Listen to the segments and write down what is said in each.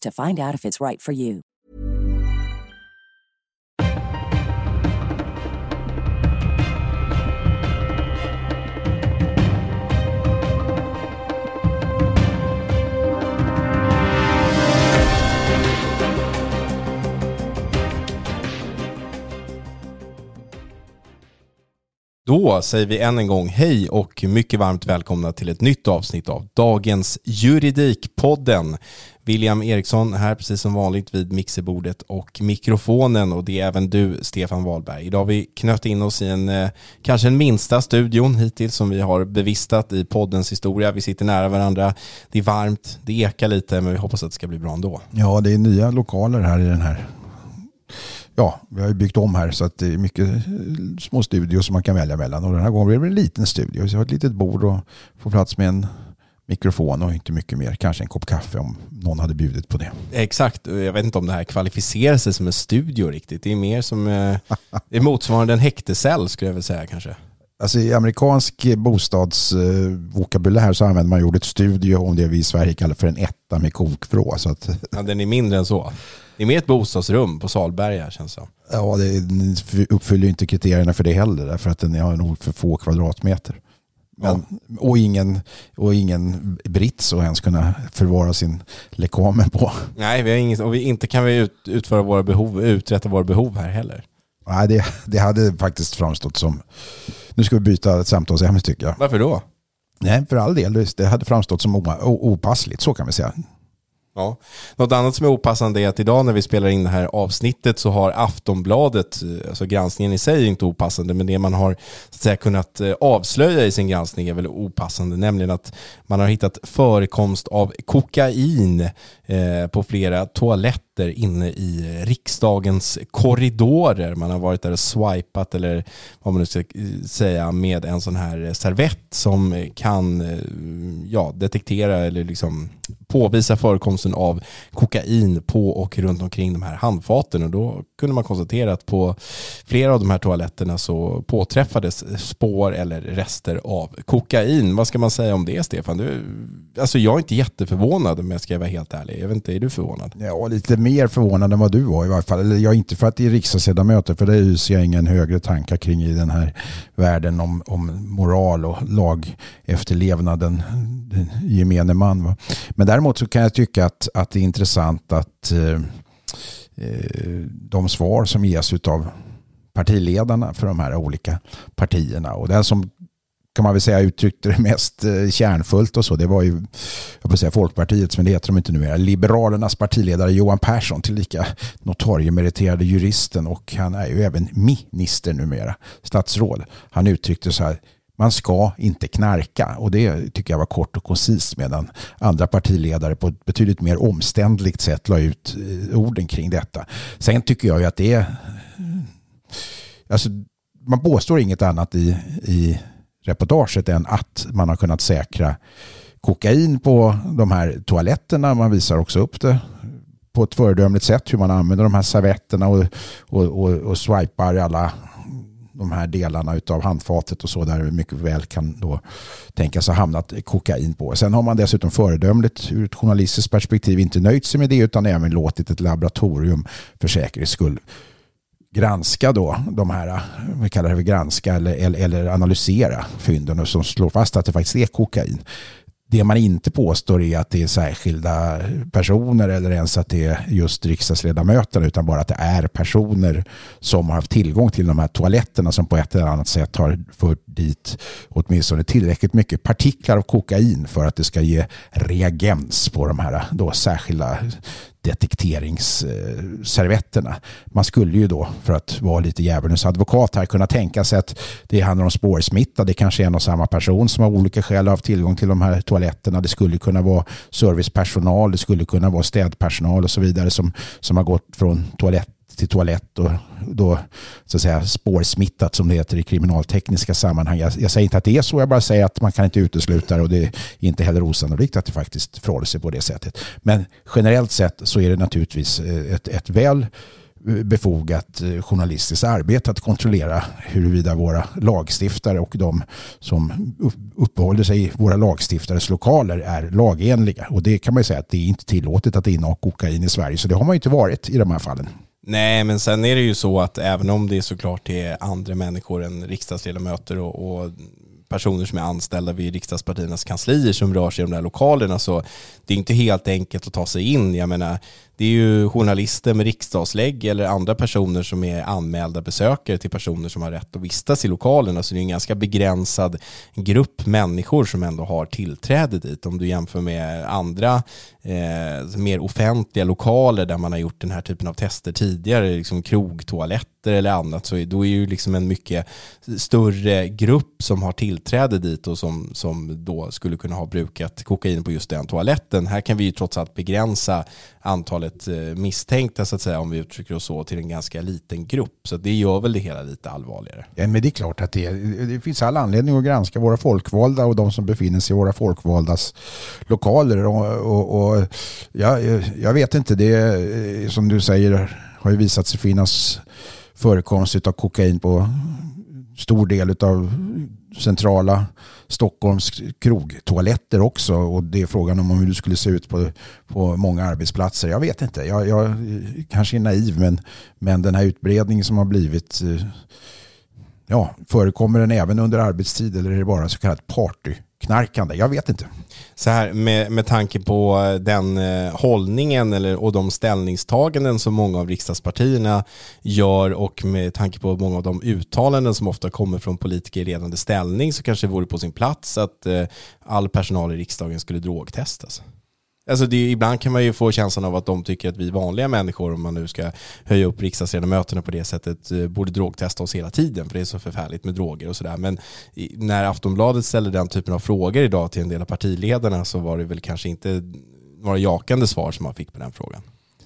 to find out if it's right for you. Då säger vi än en gång hej och mycket varmt välkomna till ett nytt avsnitt av dagens Juridikpodden. William Eriksson här precis som vanligt vid mixerbordet och mikrofonen och det är även du Stefan Wahlberg. Idag har vi knött in oss i en eh, kanske den minsta studion hittills som vi har bevistat i poddens historia. Vi sitter nära varandra, det är varmt, det ekar lite men vi hoppas att det ska bli bra ändå. Ja, det är nya lokaler här i den här ja, vi har ju byggt om här så att det är mycket eh, små studior som man kan välja mellan. Och den här gången blir det en liten studio. Så jag har ett litet bord och får plats med en mikrofon och inte mycket mer. Kanske en kopp kaffe om någon hade bjudit på det. Exakt, jag vet inte om det här kvalificerar sig som en studio riktigt. Det är mer som eh, det är motsvarande en häktescell skulle jag vilja säga kanske. Alltså i amerikansk bostadsvokabulär så använder man ordet studio om det vi i Sverige kallar för en etta med kokvrå. Så att... ja, den är mindre än så. Det är mer ett bostadsrum på Salberga känns det som. Ja, det uppfyller inte kriterierna för det heller därför att den har nog för få kvadratmeter. Men, ja. och, ingen, och ingen brits att ens kunna förvara sin lekamen på. Nej, vi har inget, och vi, inte kan vi ut, utföra våra behov, uträtta våra behov här heller. Nej, det, det hade faktiskt framstått som... Nu ska vi byta ett samtalsämne tycker jag. Varför då? Nej, för all del. Det hade framstått som opassligt, så kan vi säga. Ja. Något annat som är opassande är att idag när vi spelar in det här avsnittet så har Aftonbladet, eh, alltså granskningen i sig är inte opassande, men det man har så att säga, kunnat eh, avslöja i sin granskning är väl opassande, nämligen att man har hittat förekomst av kokain eh, på flera toaletter inne i riksdagens korridorer. Man har varit där och swipat eller vad man nu ska eh, säga med en sån här servett som kan eh, ja, detektera eller liksom påvisa förekomsten av kokain på och runt omkring de här handfaten. Och då kunde man konstatera att på flera av de här toaletterna så påträffades spår eller rester av kokain. Vad ska man säga om det Stefan? Du, alltså jag är inte jätteförvånad om jag ska vara helt ärlig. Jag vet inte, är du förvånad? Ja, lite mer förvånad än vad du var i varje fall. Eller jag inte för att det är riksdagsledamöter, för det hyser jag ingen högre tankar kring i den här världen om, om moral och lagefterlevnaden, gemene man. Va? Men däremot så kan jag tycka att, att det är intressant att eh, eh de svar som ges av partiledarna för de här olika partierna och den som kan man väl säga uttryckte det mest eh, kärnfullt och så, det var ju, jag får säga Folkpartiets, men det heter de inte numera, Liberalernas partiledare Johan Persson, tillika notariemeriterade juristen och han är ju även minister numera, statsråd. Han uttryckte så här, man ska inte knarka och det tycker jag var kort och koncist medan andra partiledare på ett betydligt mer omständligt sätt la ut eh, orden kring detta. Sen tycker jag ju att det är alltså, man påstår inget annat i, i reportaget än att man har kunnat säkra kokain på de här toaletterna. Man visar också upp det på ett föredömligt sätt hur man använder de här servetterna och, och, och, och swipar alla de här delarna av handfatet och så där mycket väl kan då tänkas ha hamnat kokain på. Sen har man dessutom föredömligt ur ett journalistiskt perspektiv inte nöjt sig med det utan även låtit ett laboratorium för säkerhets skull granska då de här, vi kallar det för granska eller, eller, eller analysera fynden som slår fast att det faktiskt är kokain. Det man inte påstår är att det är särskilda personer eller ens att det är just riksdagsledamöterna utan bara att det är personer som har haft tillgång till de här toaletterna som på ett eller annat sätt har fört dit åtminstone tillräckligt mycket partiklar av kokain för att det ska ge reagens på de här då särskilda detekteringsservetterna. Man skulle ju då, för att vara lite djävulens advokat här, kunna tänka sig att det handlar om spårsmitta. Det kanske är en och samma person som av olika skäl har haft tillgång till de här toaletterna. Det skulle kunna vara servicepersonal, det skulle kunna vara städpersonal och så vidare som, som har gått från toalett till toalett och då så att säga spårsmittat som det heter i kriminaltekniska sammanhang. Jag, jag, säger inte att det är så, jag bara säger att man kan inte utesluta det och det är inte heller osannolikt att det faktiskt förhåller sig på det sättet. Men generellt sett så är det naturligtvis eh, ett, ett väl eh, befogat eh, journalistiskt arbete att kontrollera huruvida våra lagstiftare och de som uppehåller sig i våra lagstiftares lokaler är lagenliga. Och det kan man ju säga att det är inte tillåtet att inneha kokain i Sverige, så det har man ju inte varit i de här fallen. Nej, men sen är det ju så att även om det är såklart är andra människor än riksdagsledamöter och, och personer som är anställda vid riksdagspartiernas kanslier som rör sig i de där lokalerna så det är inte helt enkelt att ta sig in. Jag menar, det är ju journalister med riksdagslägg eller andra personer som är anmälda besökare till personer som har rätt att vistas i lokalerna. Så det är en ganska begränsad grupp människor som ändå har tillträde dit. Om du jämför med andra eh, mer offentliga lokaler där man har gjort den här typen av tester tidigare, liksom krogtoaletter eller annat, så då är ju liksom en mycket större grupp som har tillträde dit och som, som då skulle kunna ha brukat kokain på just den toaletten. Här kan vi ju trots allt begränsa antalet eh, misstänkta så att säga, om vi uttrycker oss så, till en ganska liten grupp. Så det gör väl det hela lite allvarligare. Ja, men det är klart att det, det finns all anledning att granska våra folkvalda och de som befinner sig i våra folkvaldas lokaler. Och, och, och ja, jag vet inte, det eh, som du säger har ju visat sig finnas förekomst av kokain på stor del av centrala Stockholms krogtoaletter också och det är frågan om hur det skulle se ut på, på många arbetsplatser. Jag vet inte, jag, jag kanske är naiv men, men den här utbredningen som har blivit eh, ja, förekommer den även under arbetstid eller är det bara så kallat partyknarkande? Jag vet inte så här med, med tanke på den eh, hållningen eller, och de ställningstaganden som många av riksdagspartierna gör och med tanke på många av de uttalanden som ofta kommer från politiker i ledande ställning så kanske det vore på sin plats att eh, all personal i riksdagen skulle drogtestas. Alltså det, ibland kan man ju få känslan av att de tycker att vi vanliga människor, om man nu ska höja upp riksdagsledamöterna på det sättet, eh, borde drogtesta oss hela tiden, för det är så förfärligt med droger och sådär. Men när Aftonbladet ställer den typen av frågor idag till en del av partiledarna så var det väl kanske inte några jakande svar som man fick på den frågan.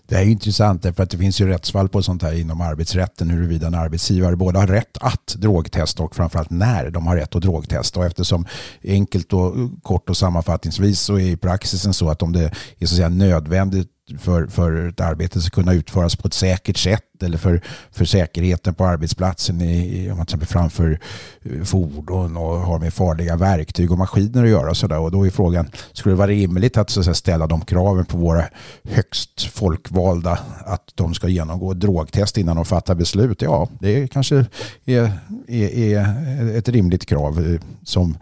Det är intressant därför att det finns ju rättsfall på sånt här inom arbetsrätten huruvida en arbetsgivare både har rätt att drogtesta och framförallt när de har rätt att drogtesta. Och eftersom enkelt och kort och sammanfattningsvis så är praxisen så att om det är så att säga nödvändigt för, för ett arbete ska kunna utföras på ett säkert sätt eller för, för säkerheten på arbetsplatsen i, om man till exempel framför eh, fordon och har med farliga verktyg och maskiner att göra. Och, så där. och då är frågan, skulle det vara rimligt att, så att säga, ställa de kraven på våra högst folkvalda att de ska genomgå drogtest innan de fattar beslut? Ja, det kanske är, är, är ett rimligt krav eh, som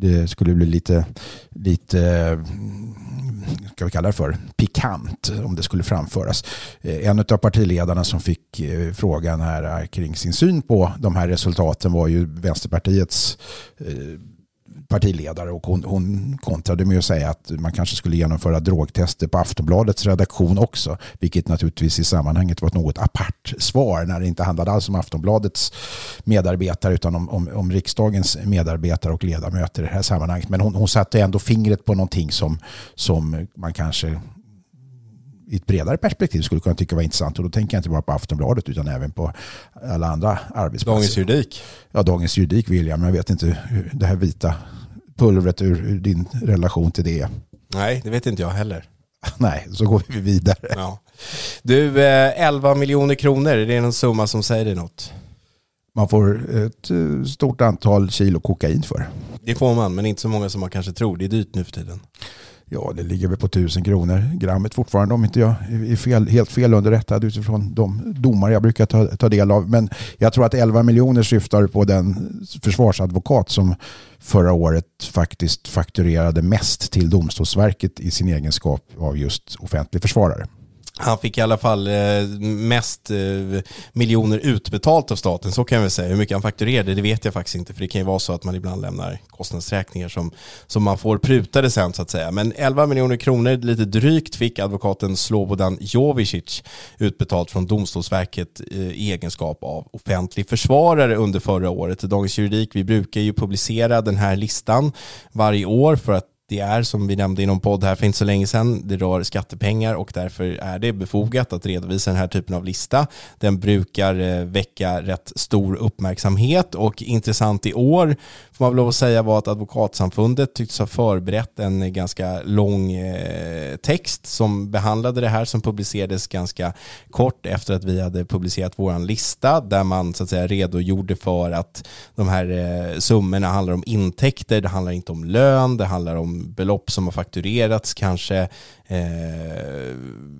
det skulle bli lite, lite eh, ska vi kalla det för, pikant om det skulle framföras. Eh, en av partiledarna som fick eh, frågan här kring sin syn på de här resultaten var ju Vänsterpartiets eh, partiledare och hon, hon kontrade med att säga att man kanske skulle genomföra drogtester på Aftonbladets redaktion också. Vilket naturligtvis i sammanhanget var ett något apart svar när det inte handlade alls om Aftonbladets medarbetare utan om, om, om riksdagens medarbetare och ledamöter i det här sammanhanget. Men hon, hon satte ändå fingret på någonting som, som man kanske i ett bredare perspektiv skulle kunna tycka var intressant. Och då tänker jag inte bara på Aftonbladet utan även på alla andra arbetsplatser. Dagens juridik. Ja, Dagens juridik vill jag, men jag vet inte hur det här vita pulvret ur din relation till det. Nej, det vet inte jag heller. Nej, så går vi vidare. Ja. Du, 11 eh, miljoner kronor, är det någon summa som säger dig något? Man får ett eh, stort antal kilo kokain för. Det får man, men inte så många som man kanske tror. Det är dyrt nu för tiden. Ja, det ligger väl på tusen kronor grammet fortfarande om inte jag är fel, helt felunderrättad utifrån de domar jag brukar ta, ta del av. Men jag tror att 11 miljoner syftar på den försvarsadvokat som förra året faktiskt fakturerade mest till Domstolsverket i sin egenskap av just offentlig försvarare. Han fick i alla fall eh, mest eh, miljoner utbetalt av staten, så kan jag väl säga. Hur mycket han fakturerade, det vet jag faktiskt inte, för det kan ju vara så att man ibland lämnar kostnadsräkningar som, som man får prutade sen så att säga. Men 11 miljoner kronor, lite drygt, fick advokaten Slobodan Jovicic utbetalt från Domstolsverket eh, i egenskap av offentlig försvarare under förra året. Dagens Juridik, vi brukar ju publicera den här listan varje år för att det är som vi nämnde i någon podd här för inte så länge sedan, det rör skattepengar och därför är det befogat att redovisa den här typen av lista. Den brukar eh, väcka rätt stor uppmärksamhet och intressant i år får man väl lov att säga var att Advokatsamfundet tycks ha förberett en ganska lång eh, text som behandlade det här som publicerades ganska kort efter att vi hade publicerat vår lista där man så att säga redogjorde för att de här eh, summorna handlar om intäkter, det handlar inte om lön, det handlar om belopp som har fakturerats kanske, eh,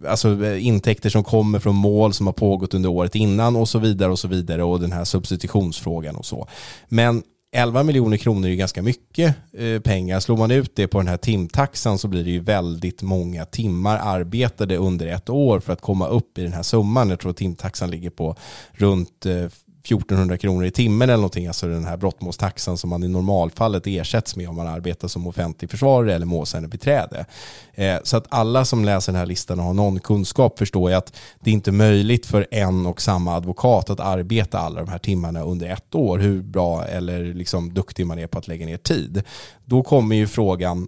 alltså eh, intäkter som kommer från mål som har pågått under året innan och så vidare och så vidare och den här substitutionsfrågan och så. Men 11 miljoner kronor är ju ganska mycket eh, pengar. Slår man ut det på den här timtaxan så blir det ju väldigt många timmar arbetade under ett år för att komma upp i den här summan. Jag tror att timtaxan ligger på runt eh, 1400 kronor i timmen eller någonting, alltså den här brottmålstaxan som man i normalfallet ersätts med om man arbetar som offentlig försvarare eller målsägandebiträde. Eh, så att alla som läser den här listan och har någon kunskap förstår ju att det inte är möjligt för en och samma advokat att arbeta alla de här timmarna under ett år, hur bra eller liksom duktig man är på att lägga ner tid. Då kommer ju frågan,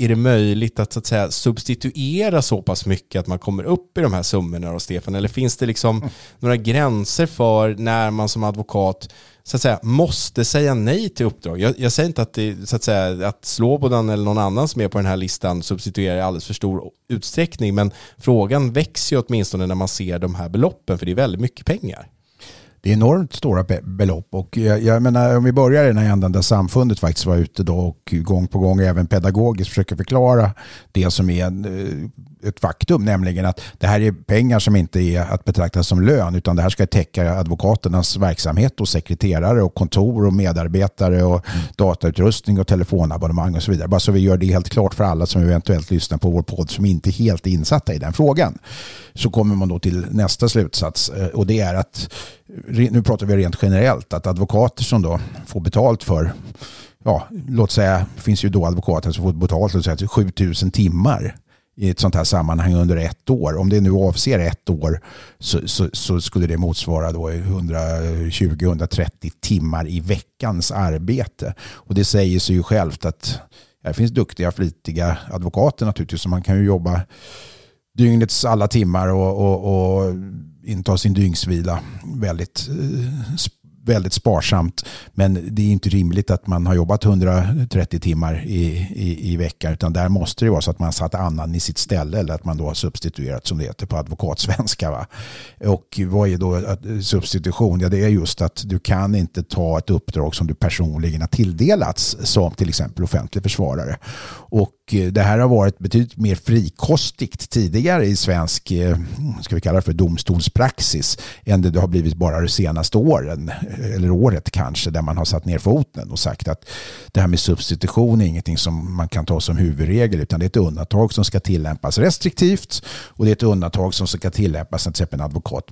är det möjligt att, så att säga, substituera så pass mycket att man kommer upp i de här summorna då, Stefan? Eller finns det liksom mm. några gränser för när man som advokat så att säga, måste säga nej till uppdrag? Jag, jag säger inte att, det, så att, säga, att Slobodan eller någon annan som är på den här listan substituerar i alldeles för stor utsträckning, men frågan växer ju åtminstone när man ser de här beloppen, för det är väldigt mycket pengar det är enormt stora belopp. Och jag, jag menar, om vi börjar i den här änden där samfundet faktiskt var ute då och gång på gång även pedagogiskt försöker förklara det som är en, eh, ett faktum, nämligen att det här är pengar som inte är att betrakta som lön utan det här ska täcka advokaternas verksamhet och sekreterare och kontor och medarbetare och mm. datautrustning och telefonabonnemang och så vidare. Bara så vi gör det helt klart för alla som eventuellt lyssnar på vår podd som inte är helt insatta i den frågan. Så kommer man då till nästa slutsats eh, och det är att nu pratar vi rent generellt, att advokater som då får betalt för, ja, låt säga, det finns ju då advokater som får betalt för 7000 timmar i ett sånt här sammanhang under ett år. Om det nu avser ett år så, så, så skulle det motsvara 120-130 timmar i veckans arbete. Och det säger sig ju självt att det finns duktiga, flitiga advokater naturligtvis. Så man kan ju jobba dygnets alla timmar och, och, och inta sin dygnsvila väldigt, eh, väldigt sparsamt. Men det är inte rimligt att man har jobbat 130 timmar i, i, i veckan utan där måste det vara så att man satt annan i sitt ställe eller att man då har substituerat som det heter på advokatsvenska. Va? Och vad är då eh, substitution? Ja, det är just att du kan inte ta ett uppdrag som du personligen har tilldelats som till exempel offentlig försvarare. Och Eh, det här har varit betydligt mer frikostigt tidigare i svensk, eh, ska vi kalla det för domstolspraxis, än det har blivit bara de senaste åren, eller året kanske, där man har satt ner foten och sagt att det här med substitution är ingenting som man kan ta som huvudregel, utan det är ett undantag som ska tillämpas restriktivt och det är ett undantag som ska tillämpas när till exempel en advokat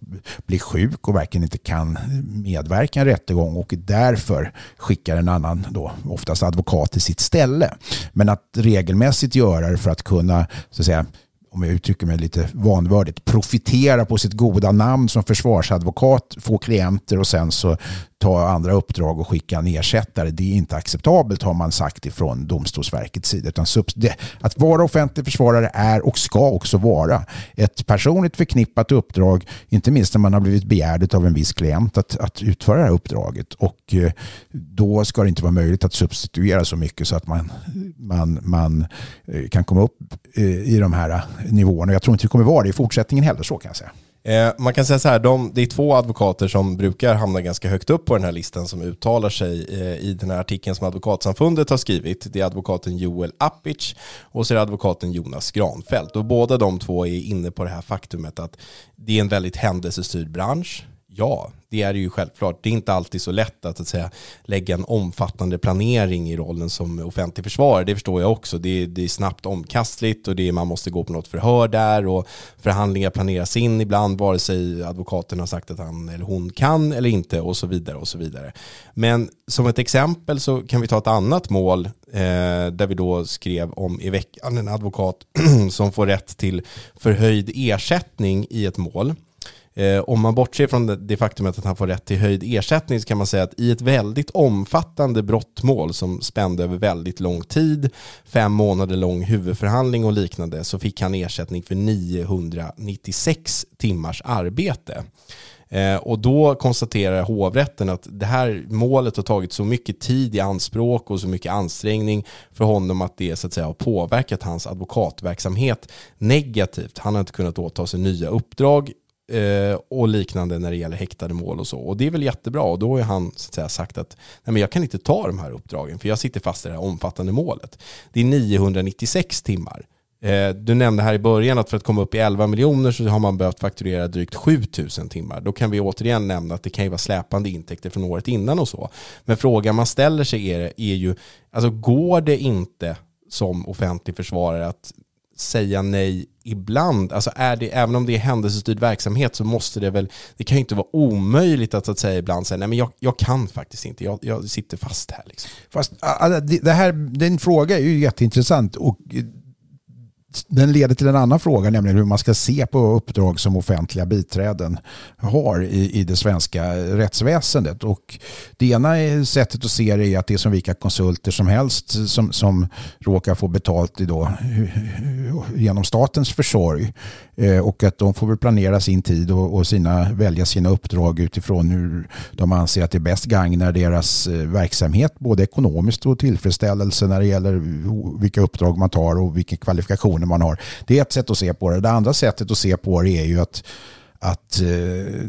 blir sjuk och verkligen inte kan medverka i en rättegång och därför skickar en annan, då, oftast advokat, till sitt ställe. Men att regelmässigt göra det för att kunna så att säga, om jag uttrycker mig lite vanvördigt, profitera på sitt goda namn som försvarsadvokat, få klienter och sen så ta andra uppdrag och skicka en ersättare. Det är inte acceptabelt har man sagt ifrån Domstolsverkets sida. Utan att vara offentlig försvarare är och ska också vara ett personligt förknippat uppdrag, inte minst när man har blivit begärd av en viss klient att, att utföra det här uppdraget. Och eh, då ska det inte vara möjligt att substituera så mycket så att man, man, man eh, kan komma upp eh, i de här nivåerna. Jag tror inte det kommer vara det i fortsättningen heller, så kan jag säga. Eh, man kan säga så här, de, det är två advokater som brukar hamna ganska högt upp på den här listan som uttalar sig eh, i den här artikeln som Advokatsamfundet har skrivit. Det är advokaten Joel Appic och så är det advokaten Jonas Granfeldt. Och båda de två är inne på det här faktumet att det är en väldigt händelsestyrd bransch. Ja, det är det ju självklart. Det är inte alltid så lätt att, att säga, lägga en omfattande planering i rollen som offentlig försvarare. Det förstår jag också. Det är, det är snabbt omkastligt och det är, man måste gå på något förhör där och förhandlingar planeras in ibland vare sig advokaten har sagt att han eller hon kan eller inte och så vidare och så vidare. Men som ett exempel så kan vi ta ett annat mål eh, där vi då skrev om i veckan en advokat som får rätt till förhöjd ersättning i ett mål. Eh, om man bortser från det, det faktumet att han får rätt till höjd ersättning så kan man säga att i ett väldigt omfattande brottmål som spände över väldigt lång tid, fem månader lång huvudförhandling och liknande, så fick han ersättning för 996 timmars arbete. Eh, och då konstaterar hovrätten att det här målet har tagit så mycket tid i anspråk och så mycket ansträngning för honom att det så att säga, har påverkat hans advokatverksamhet negativt. Han har inte kunnat åta sig nya uppdrag Eh, och liknande när det gäller häktade mål och så. Och det är väl jättebra och då har han så att säga, sagt att Nej, men jag kan inte ta de här uppdragen för jag sitter fast i det här omfattande målet. Det är 996 timmar. Eh, du nämnde här i början att för att komma upp i 11 miljoner så har man behövt fakturera drygt 7000 timmar. Då kan vi återigen nämna att det kan ju vara släpande intäkter från året innan och så. Men frågan man ställer sig är, är ju, alltså går det inte som offentlig försvarare att säga nej ibland. Alltså är det, även om det är händelsestyrd verksamhet så måste det väl, det kan ju inte vara omöjligt att, att säga ibland säga nej men jag, jag kan faktiskt inte, jag, jag sitter fast här. Liksom. Fast det här, den fråga är ju jätteintressant och den leder till en annan fråga, nämligen hur man ska se på uppdrag som offentliga biträden har i, i det svenska rättsväsendet. Och det ena sättet att se det är att det är som vilka konsulter som helst som, som råkar få betalt idag, genom statens försorg. Eh, och att de får väl planera sin tid och, och, sina, välja sina uppdrag utifrån hur de anser att det bäst gagnar deras eh, verksamhet, både ekonomiskt och tillfredsställelse när det gäller vilka uppdrag man tar och vilka kvalifikationer man har. Det är ett sätt att se på det. Det andra sättet att se på det är ju att att eh,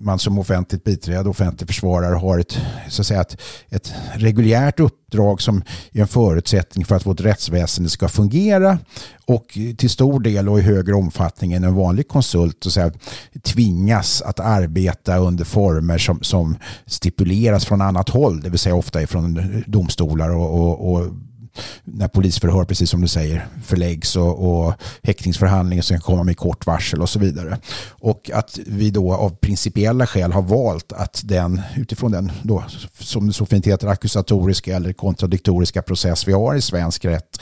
man som offentligt biträde, offentlig försvarare har ett, så att säga, ett, ett reguljärt uppdrag som är en förutsättning för att vårt rättsväsende ska fungera och till stor del och i högre omfattning än en vanlig konsult så att tvingas att arbeta under former som, som stipuleras från annat håll, det vill säga ofta från domstolar och, och, och när polisförhör, precis som du säger, förläggs och, och häktningsförhandlingar som kan komma med kort varsel och så vidare. Och att vi då av principiella skäl har valt att den, utifrån den då, som det så fint heter, ackusatoriska eller kontradiktoriska process vi har i svensk rätt,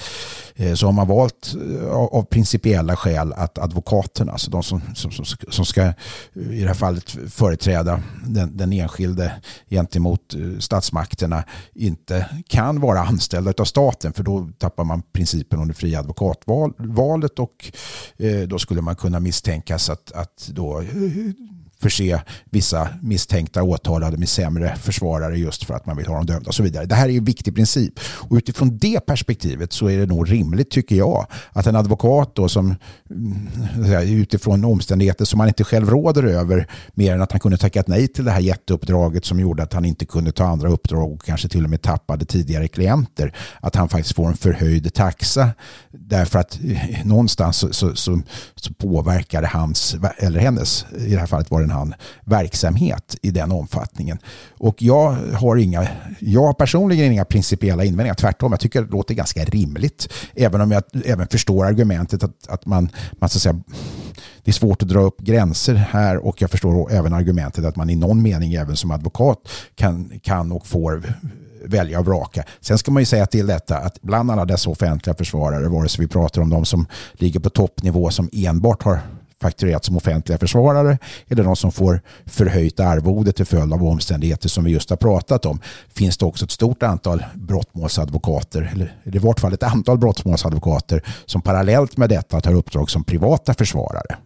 Eh, så har man valt eh, av principiella skäl att advokaterna, alltså de som, som, som ska eh, i det här fallet företräda den, den enskilde gentemot statsmakterna, inte kan vara anställda av staten för då tappar man principen om det fria advokatvalet och då skulle man kunna misstänkas att, att då förse vissa misstänkta åtalade med sämre försvarare just för att man vill ha dem dömda och så vidare. Det här är en viktig princip. Och utifrån det perspektivet så är det nog rimligt tycker jag att en advokat då som mm, utifrån omständigheter som man inte själv råder över mer än att han kunde tackat nej till det här jätteuppdraget som gjorde att han inte kunde ta andra uppdrag och kanske till och med tappade tidigare klienter. Att han faktiskt får en förhöjd taxa därför att eh, någonstans så, så, så, så påverkar det hans, eller hennes, i det här fallet var det en han, verksamhet i den omfattningen. Och jag har inga, jag har personligen inga principiella invändningar, tvärtom, jag tycker det låter ganska rimligt. Även om jag även förstår argumentet att, att man, man så att säga, det är svårt att dra upp gränser här och jag förstår även argumentet att man i någon mening även som advokat kan, kan och får välja och vraka. Sen ska man ju säga till detta att bland alla dessa offentliga försvarare, vare sig vi pratar om de som ligger på toppnivå som enbart har fakturerat som offentliga försvarare eller de som får förhöjt arvode till följd av omständigheter som vi just har pratat om finns det också ett stort antal brottmålsadvokater eller i vart fall ett antal brottmålsadvokater som parallellt med detta tar uppdrag som privata försvarare.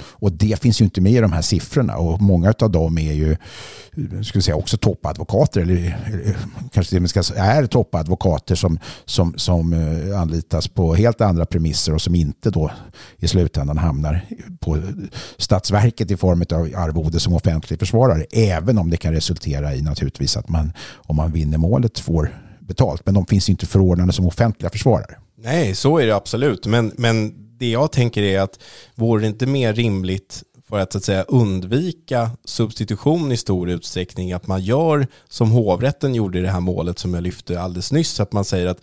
Och det finns ju inte med i de här siffrorna och många av dem är ju skulle säga, också toppadvokater eller, eller kanske till och med är toppadvokater som, som, som eh, anlitas på helt andra premisser och som inte då i slutändan hamnar på Statsverket i form av arvode som offentlig försvarare. Även om det kan resultera i naturligtvis att man om man vinner målet får betalt. Men de finns inte förordnade som offentliga försvarare. Nej, så är det absolut. Men, men det jag tänker är att vore det inte mer rimligt för att, så att säga, undvika substitution i stor utsträckning, att man gör som hovrätten gjorde i det här målet som jag lyfte alldeles nyss, att man säger att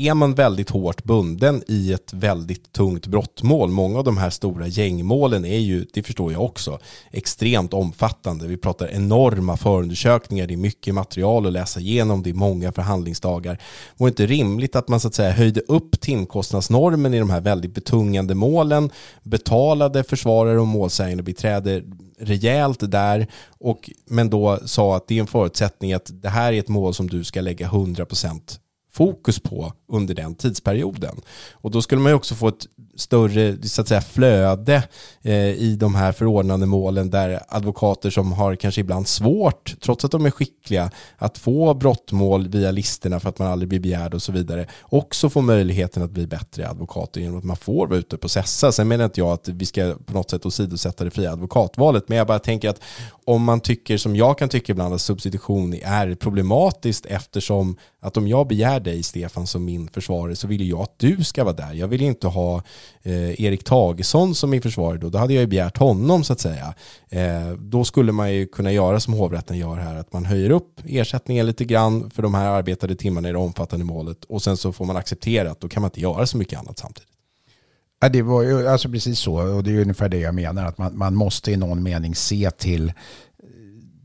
är man väldigt hårt bunden i ett väldigt tungt brottmål, många av de här stora gängmålen är ju, det förstår jag också, extremt omfattande. Vi pratar enorma förundersökningar, det är mycket material att läsa igenom, det är många förhandlingsdagar. Vore inte rimligt att man så att säga höjde upp timkostnadsnormen i de här väldigt betungande målen, betalade försvarare och målsägande beträder rejält där, och, men då sa att det är en förutsättning att det här är ett mål som du ska lägga 100% fokus på under den tidsperioden. Och då skulle man ju också få ett större så att säga, flöde eh, i de här förordnande målen där advokater som har kanske ibland svårt, trots att de är skickliga, att få brottmål via listorna för att man aldrig blir begärd och så vidare, också får möjligheten att bli bättre advokater genom att man får vara ute och processa. Sen menar inte jag att vi ska på något sätt åsidosätta det fria advokatvalet, men jag bara tänker att om man tycker, som jag kan tycka ibland, att substitution är problematiskt eftersom att om jag begär dig, Stefan, som min försvarare så vill jag att du ska vara där. Jag vill inte ha eh, Erik Tagesson som min försvarare då. Då hade jag ju begärt honom så att säga. Eh, då skulle man ju kunna göra som hovrätten gör här, att man höjer upp ersättningen lite grann för de här arbetade timmarna i det omfattande målet och sen så får man acceptera att då kan man inte göra så mycket annat samtidigt. Ja, det var ju alltså precis så och det är ungefär det jag menar att man, man måste i någon mening se till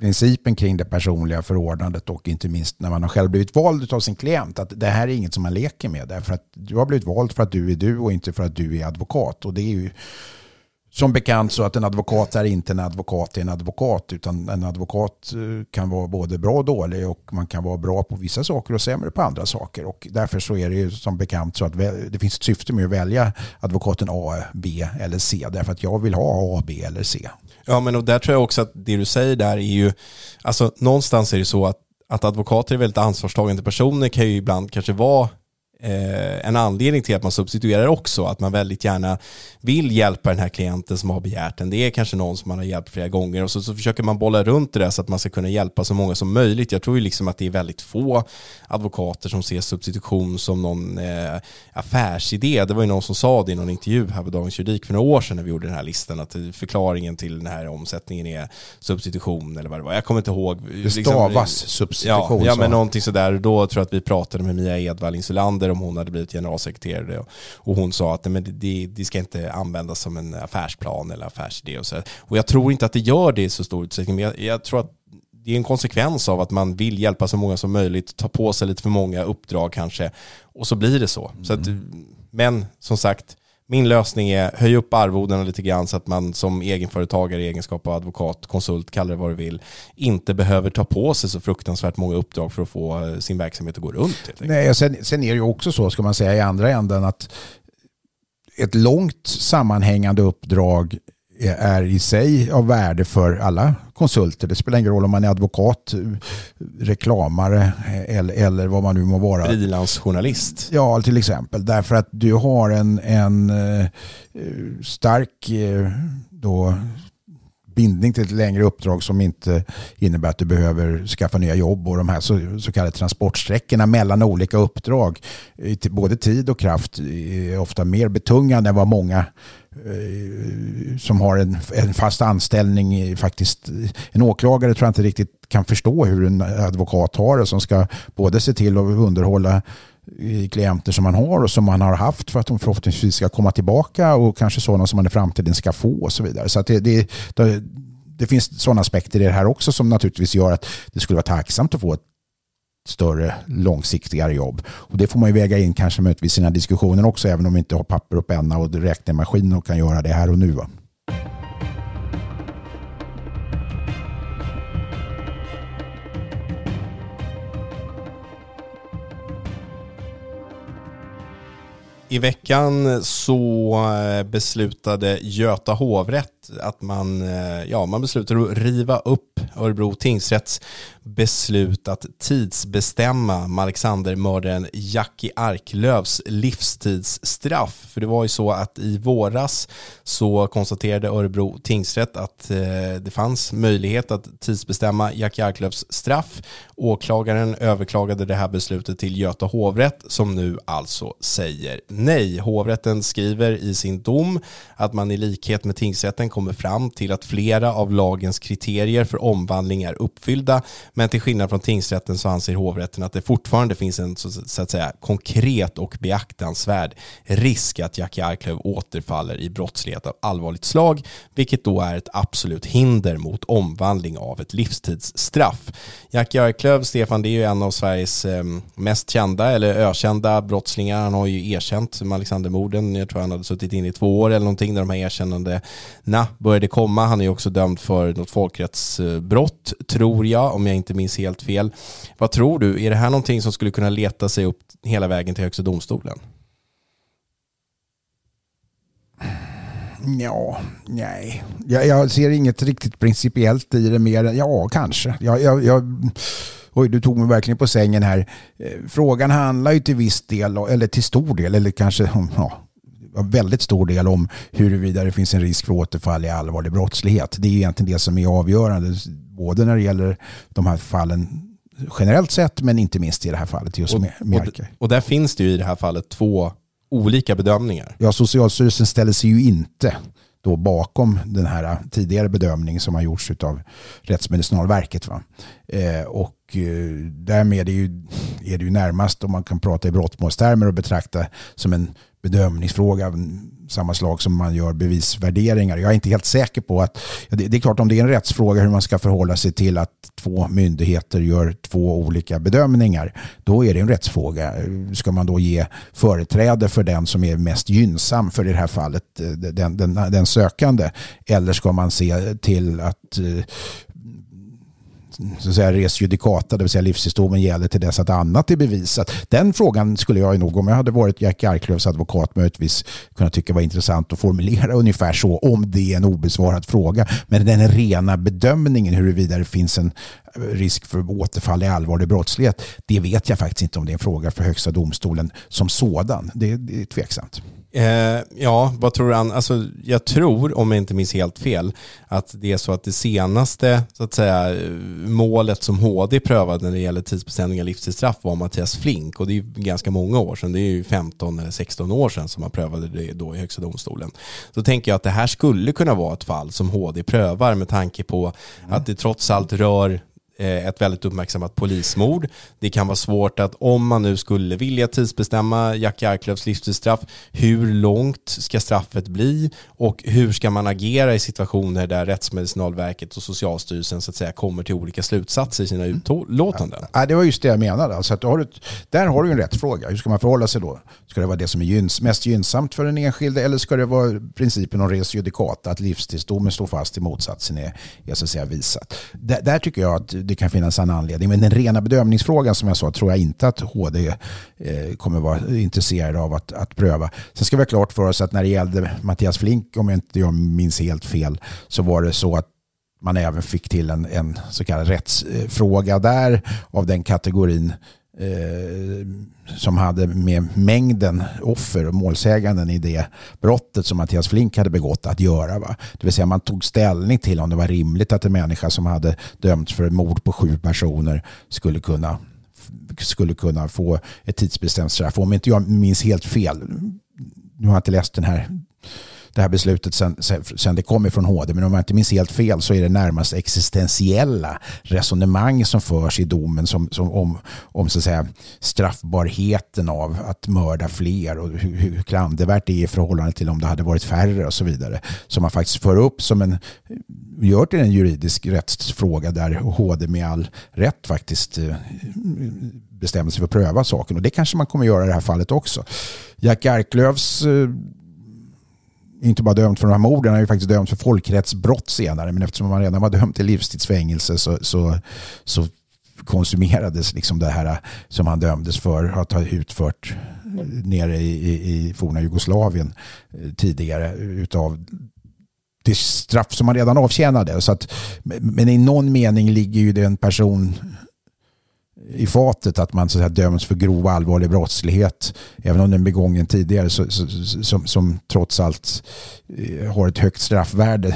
principen kring det personliga förordnandet och inte minst när man har själv blivit vald av sin klient att det här är inget som man leker med. Därför att du har blivit vald för att du är du och inte för att du är advokat. Och det är ju som bekant så att en advokat är inte en advokat är en advokat utan en advokat eh, kan vara både bra och dålig och man kan vara bra på vissa saker och sämre på andra saker. Och därför så är det ju som bekant så att det finns ett syfte med att välja advokaten A, B eller C. Därför att jag vill ha A, B eller C. Ja men och där tror jag också att det du säger där är ju, alltså någonstans är det så att, att advokater är väldigt ansvarstagande personer kan ju ibland kanske vara eh, en anledning till att man substituerar också, att man väldigt gärna vill hjälpa den här klienten som har begärt den. Det är kanske någon som man har hjälpt flera gånger och så, så försöker man bolla runt det där så att man ska kunna hjälpa så många som möjligt. Jag tror ju liksom att det är väldigt få advokater som ser substitution som någon eh, affärsidé. Det var ju någon som sa det i någon intervju här på Dagens Juridik för några år sedan när vi gjorde den här listan, att förklaringen till den här omsättningen är substitution eller vad det var. Jag kommer inte ihåg. Det stavas liksom, substitution. Ja, ja men någonting sådär. Då tror jag att vi pratade med Mia Edvall Insulander om hon hade blivit generalsekreterare. Och hon sa att men det, det ska inte användas som en affärsplan eller affärsidé. Och, så. och jag tror inte att det gör det i så stor utsträckning. Men jag, jag tror att det är en konsekvens av att man vill hjälpa så många som möjligt, ta på sig lite för många uppdrag kanske. Och så blir det så. Mm. så att, men som sagt, min lösning är höj upp arvodena lite grann så att man som egenföretagare i egenskap av advokat, konsult, kalla det vad du vill, inte behöver ta på sig så fruktansvärt många uppdrag för att få eh, sin verksamhet att gå runt. Nej, sen, sen är det ju också så, ska man säga, i andra änden att ett långt sammanhängande uppdrag är i sig av värde för alla konsulter. Det spelar ingen roll om man är advokat, reklamare eller, eller vad man nu må vara. Frilansjournalist. Ja, till exempel. Därför att du har en, en eh, stark eh, då, bindning till ett längre uppdrag som inte innebär att du behöver skaffa nya jobb och de här så, så kallade transportsträckorna mellan olika uppdrag, både tid och kraft, är ofta mer betungande än vad många Eh, som har en, en fast anställning faktiskt, en åklagare tror jag inte riktigt kan förstå hur en advokat har det som ska både se till att underhålla eh, klienter som man har och som man har haft för att de förhoppningsvis ska komma tillbaka och kanske sådana som man i framtiden ska få och så vidare. Så det, det, det, det, finns sådana aspekter i det här också som naturligtvis gör att det skulle vara tacksamt att få ett större, långsiktigare jobb. Och det får man ju väga in kanske möjligtvis i sina diskussioner också, även om vi inte har papper och penna och räknemaskin och kan göra det här och nu. Va? I veckan så eh, beslutade Göta hovrätt att man, eh, ja, man beslutade att riva upp Örebro tingsrätts beslut att tidsbestämma Malexander mördaren Jackie Arklövs livstidsstraff. För det var ju så att i våras så konstaterade Örebro tingsrätt att eh, det fanns möjlighet att tidsbestämma Jackie Arklövs straff. Åklagaren överklagade det här beslutet till Göta hovrätt som nu alltså säger nej. Hovrätten skriver i sin dom att man i likhet med tingsrätten kommer fram till att flera av lagens kriterier för omvandling är uppfyllda men till skillnad från tingsrätten så anser hovrätten att det fortfarande finns en så att säga konkret och beaktansvärd risk att Jackie Arklöv återfaller i brottslighet av allvarligt slag, vilket då är ett absolut hinder mot omvandling av ett livstidsstraff. Jackie Arklöv, Stefan, det är ju en av Sveriges ehm, mest kända eller ökända brottslingar. Han har ju erkänt Alexandermorden. Jag tror han hade suttit in i två år eller någonting när de här erkännandena började komma. Han är ju också dömd för något folkrättsbrott, tror jag, om jag inte minns helt fel. Vad tror du? Är det här någonting som skulle kunna leta sig upp hela vägen till Högsta domstolen? Ja, nej. Jag, jag ser inget riktigt principiellt i det mer än, ja, kanske. Jag, jag, jag, oj, du tog mig verkligen på sängen här. Eh, frågan handlar ju till viss del, eller till stor del, eller kanske ja, väldigt stor del om huruvida det finns en risk för återfall i allvarlig brottslighet. Det är egentligen det som är avgörande, både när det gäller de här fallen generellt sett, men inte minst i det här fallet just med Merkel. Och, och där finns det ju i det här fallet två olika bedömningar. Ja, Socialstyrelsen ställer sig ju inte då bakom den här tidigare bedömningen som har gjorts av Rättsmedicinalverket. Va? Eh, och eh, därmed är, ju, är det ju närmast om man kan prata i brottmålstermer och betrakta som en bedömningsfråga samma slag som man gör bevisvärderingar. Jag är inte helt säker på att, det är klart om det är en rättsfråga hur man ska förhålla sig till att två myndigheter gör två olika bedömningar, då är det en rättsfråga. Ska man då ge företräde för den som är mest gynnsam för i det här fallet eh, den, den, den sökande? Eller ska man se till att eh, så att säga, res judicata, det vill säga livshistorien gäller till dess att annat är bevisat. Den frågan skulle jag nog, om jag hade varit Jack Arklövs advokat, möjligtvis kunna tycka var intressant att formulera ungefär så, om det är en obesvarad fråga. Men den rena bedömningen huruvida det finns en risk för återfall i allvarlig brottslighet, det vet jag faktiskt inte om det är en fråga för Högsta domstolen som sådan. Det, det är tveksamt. Eh, ja, vad tror han? Alltså, jag tror, om jag inte minns helt fel, att det är så att det senaste så att säga, målet som HD prövade när det gäller tidsbestämning av livstidsstraff var Mattias Flink och det är ganska många år sedan. Det är ju 15 eller 16 år sedan som man prövade det då i Högsta domstolen. Så tänker jag att det här skulle kunna vara ett fall som HD prövar med tanke på mm. att det trots allt rör Eh, ett väldigt uppmärksammat polismord. Det kan vara svårt att om man nu skulle vilja tidsbestämma Jack Arklövs livstidsstraff, hur långt ska straffet bli och hur ska man agera i situationer där Rättsmedicinalverket och Socialstyrelsen så att säga kommer till olika slutsatser i sina utlåtanden? Ja, det var just det jag menade. Alltså att har du, där har du en rättsfråga. Hur ska man förhålla sig då? Ska det vara det som är gyns, mest gynnsamt för den enskilde eller ska det vara principen om res judicata, att livstidsdomen står fast i motsatsen är, är så att säga visat? Där, där tycker jag att det kan finnas en anledning. Men den rena bedömningsfrågan som jag sa tror jag inte att HD eh, kommer vara intresserade av att, att pröva. Sen ska vi ha klart för oss att när det gällde Mattias Flink, om jag inte jag minns helt fel, så var det så att man även fick till en, en så kallad rättsfråga där av den kategorin eh, som hade med mängden offer och målsäganden i det brottet som Mattias Flink hade begått att göra. Va? Det vill säga man tog ställning till om det var rimligt att en människa som hade dömts för mord på sju personer skulle kunna skulle kunna få ett tidsbestämt straff. Om inte jag minns helt fel, nu har jag inte läst den här det här beslutet sen, sen det kom ifrån HD. Men om jag inte minns helt fel så är det närmast existentiella resonemang som förs i domen som, som om, om så att säga, straffbarheten av att mörda fler och hur, hur klandervärt det är i förhållande till om det hade varit färre och så vidare. Som man faktiskt för upp som en gör till en juridisk rättsfråga där HD med all rätt faktiskt eh, bestämmer sig för att pröva saken. Och det kanske man kommer göra i det här fallet också. Jack Arklövs eh, inte bara dömt för de här morden, han är ju faktiskt dömd för folkrättsbrott senare. Men eftersom han redan var dömd till livstidsfängelse så, så, så konsumerades liksom det här som han dömdes för att ha utfört eh, nere i, i, i forna Jugoslavien eh, tidigare utav det straff som han redan avtjänade. Så att, men i någon mening ligger ju det en person i fatet att man så att säga, döms för grov allvarlig brottslighet även om den begången tidigare så, så, som, som trots allt eh, har ett högt straffvärde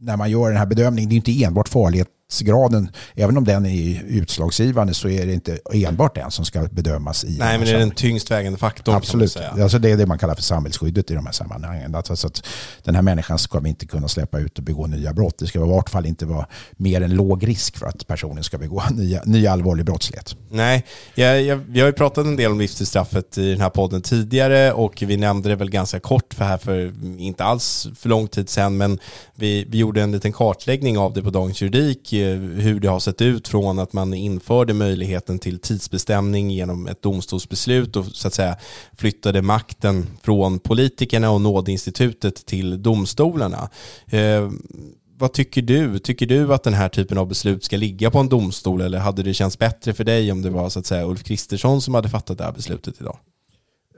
när man gör den här bedömningen. Det är inte enbart farlighet graden, även om den är utslagsgivande så är det inte enbart den som ska bedömas i Nej, men det är den tyngst vägande faktorn. Absolut. Alltså det är det man kallar för samhällsskyddet i de här sammanhangen. Alltså att den här människan ska vi inte kunna släppa ut och begå nya brott. Det ska i vart fall inte vara mer än låg risk för att personen ska begå nya, nya allvarlig brottslighet. Nej, jag, jag, vi har ju pratat en del om livstidsstraffet i den här podden tidigare och vi nämnde det väl ganska kort för här för inte alls för lång tid sedan men vi, vi gjorde en liten kartläggning av det på Dagens Juridik Eh, hur det har sett ut från att man införde möjligheten till tidsbestämning genom ett domstolsbeslut och så att säga flyttade makten från politikerna och nådeinstitutet till domstolarna. Eh, vad tycker du? Tycker du att den här typen av beslut ska ligga på en domstol eller hade det känts bättre för dig om det var så att säga Ulf Kristersson som hade fattat det här beslutet idag?